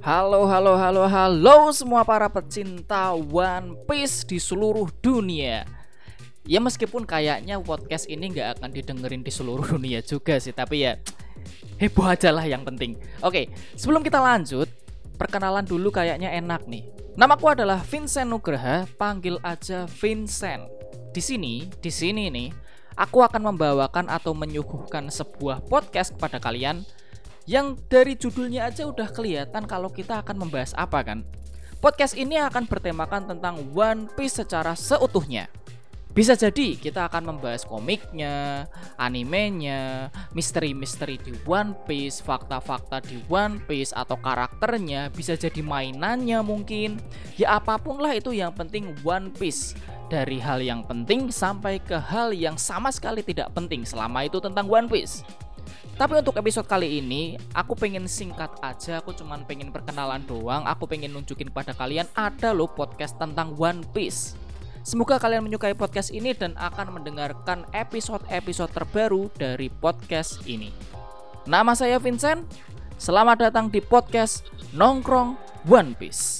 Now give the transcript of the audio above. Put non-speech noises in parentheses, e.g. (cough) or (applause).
Halo, halo, halo, halo semua para pecinta One Piece di seluruh dunia. Ya meskipun kayaknya podcast ini nggak akan didengerin di seluruh (laughs) dunia juga sih, tapi ya heboh aja lah yang penting. Oke, sebelum kita lanjut, perkenalan dulu kayaknya enak nih. Namaku adalah Vincent Nugraha, panggil aja Vincent. Di sini, di sini nih, aku akan membawakan atau menyuguhkan sebuah podcast kepada kalian yang dari judulnya aja udah kelihatan kalau kita akan membahas apa kan. Podcast ini akan bertemakan tentang One Piece secara seutuhnya. Bisa jadi kita akan membahas komiknya, animenya, misteri-misteri di One Piece, fakta-fakta di One Piece atau karakternya, bisa jadi mainannya mungkin. Ya apa pun lah itu yang penting One Piece. Dari hal yang penting sampai ke hal yang sama sekali tidak penting selama itu tentang One Piece. Tapi untuk episode kali ini, aku pengen singkat aja, aku cuman pengen perkenalan doang, aku pengen nunjukin pada kalian ada loh podcast tentang One Piece. Semoga kalian menyukai podcast ini dan akan mendengarkan episode-episode terbaru dari podcast ini. Nama saya Vincent, selamat datang di podcast Nongkrong One Piece.